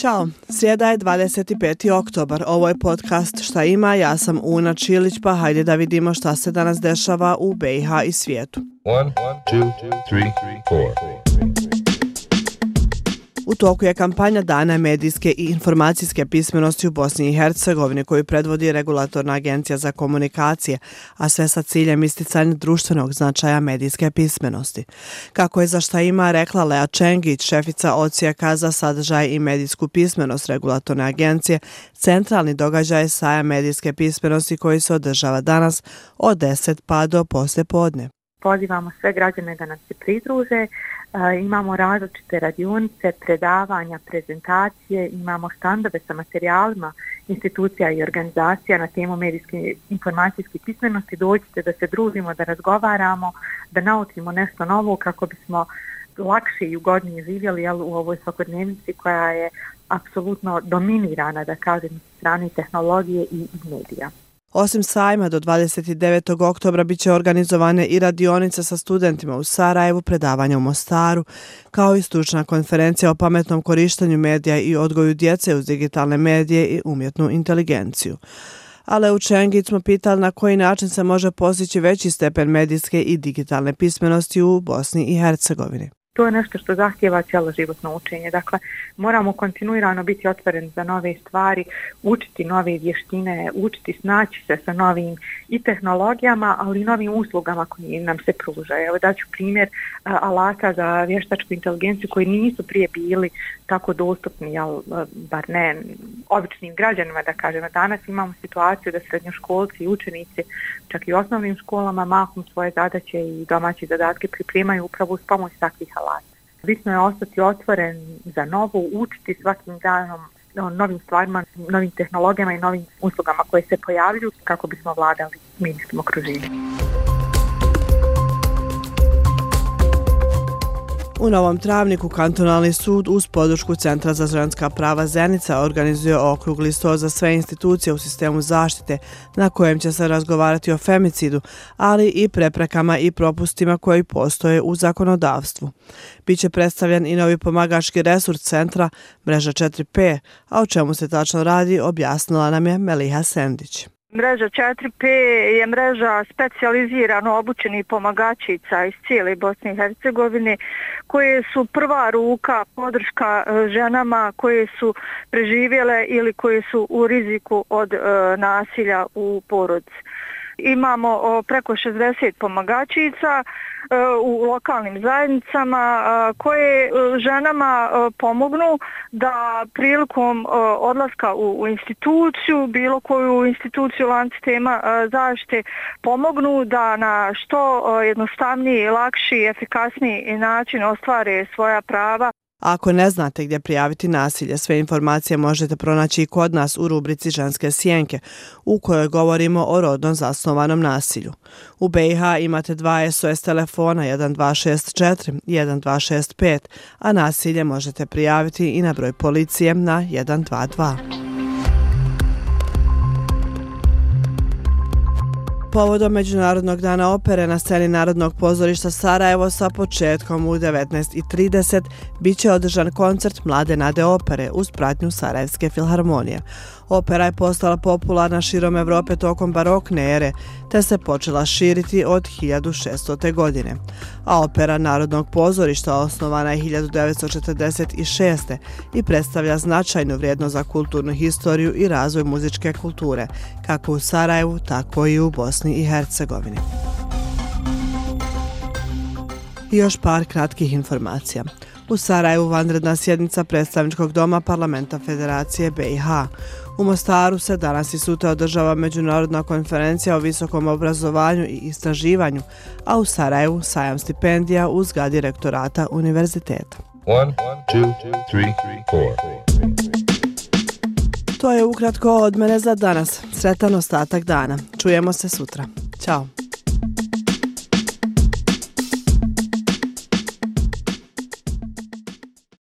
Ćao, srijeda je 25. oktobar, ovo je podcast Šta ima, ja sam Una Čilić, pa hajde da vidimo šta se danas dešava u BiH i svijetu. One, two, three, U toku je kampanja Dana medijske i informacijske pismenosti u Bosni i Hercegovini koju predvodi Regulatorna agencija za komunikacije, a sve sa ciljem isticanja društvenog značaja medijske pismenosti. Kako je za šta ima rekla Lea Čengić, šefica ocijaka za sadržaj i medijsku pismenost Regulatorne agencije, centralni događaj saja medijske pismenosti koji se održava danas od 10 pa do posle podne. Pozivamo sve građane da nas se pridruže, imamo različite radionice, predavanja, prezentacije, imamo standove sa materijalima institucija i organizacija na temu medijske informacijske pismenosti. Dođite da se družimo, da razgovaramo, da naučimo nešto novo kako bismo lakše i ugodnije živjeli jel, u ovoj svakodnevnici koja je apsolutno dominirana, da kažem, strani tehnologije i medija. Osim sajma, do 29. oktobra biće organizovane i radionice sa studentima u Sarajevu, predavanja u Mostaru, kao i stručna konferencija o pametnom korištenju medija i odgoju djece uz digitalne medije i umjetnu inteligenciju. Ale u Čengić smo pitali na koji način se može postići veći stepen medijske i digitalne pismenosti u Bosni i Hercegovini to je nešto što zahtjeva cijelo životno učenje. Dakle, moramo kontinuirano biti otvoreni za nove stvari, učiti nove vještine, učiti snaći se sa novim i tehnologijama, ali i novim uslugama koji nam se pružaju. Evo daću primjer alata za vještačku inteligenciju koji nisu prije bili tako dostupni, jel, bar ne običnim građanima, da kažemo. Danas imamo situaciju da srednjoškolci i učenici, čak i osnovnim školama, mahom svoje zadaće i domaće zadatke pripremaju upravo s pomoć takvih alata. Bitno je ostati otvoren za novo, učiti svakim danom novim stvarima, novim tehnologijama i novim uslugama koje se pojavljuju kako bismo vladali medijskim okruženjem. U Novom Travniku kantonalni sud uz podršku Centra za ženska prava Zenica organizuje okrugli sto za sve institucije u sistemu zaštite na kojem će se razgovarati o femicidu, ali i preprekama i propustima koji postoje u zakonodavstvu. Biće predstavljen i novi pomagački resurs centra, mreža 4P, a o čemu se tačno radi objasnila nam je Meliha Sendić. Mreža 4P je mreža specializirano obučenih pomagačica iz cijele Bosne i Hercegovine koje su prva ruka podrška e, ženama koje su preživjele ili koje su u riziku od e, nasilja u porodci imamo preko 60 pomagačica e, u lokalnim zajednicama e, koje e, ženama pomognu da prilikom odlaska u instituciju, bilo koju instituciju lanci tema zaštite, pomognu da na što jednostavniji, lakši, i efikasniji način ostvare svoja prava. Ako ne znate gdje prijaviti nasilje, sve informacije možete pronaći i kod nas u rubrici Ženske sjenke, u kojoj govorimo o rodno zasnovanom nasilju. U BiH imate dva SOS telefona 1264 1265, a nasilje možete prijaviti i na broj policije na 122. Povodom Međunarodnog dana opere na sceni Narodnog pozorišta Sarajevo sa početkom u 19.30 bit će održan koncert Mlade nade opere uz pratnju Sarajevske filharmonije. Opera je postala popularna širom Evrope tokom barokne ere, te se počela širiti od 1600. godine. A opera Narodnog pozorišta osnovana je 1946. i predstavlja značajnu vrijednost za kulturnu historiju i razvoj muzičke kulture, kako u Sarajevu, tako i u Bosni i Hercegovini. I još par kratkih informacija. U Sarajevu vanredna sjednica predstavničkog doma Parlamenta Federacije BiH. U Mostaru se danas i sutra održava međunarodna konferencija o visokom obrazovanju i istraživanju, a u Sarajevu sajam stipendija u zgadi rektorata univerziteta. One, two, three, to je ukratko od mene za danas. Sretan ostatak dana. Čujemo se sutra. Ćao.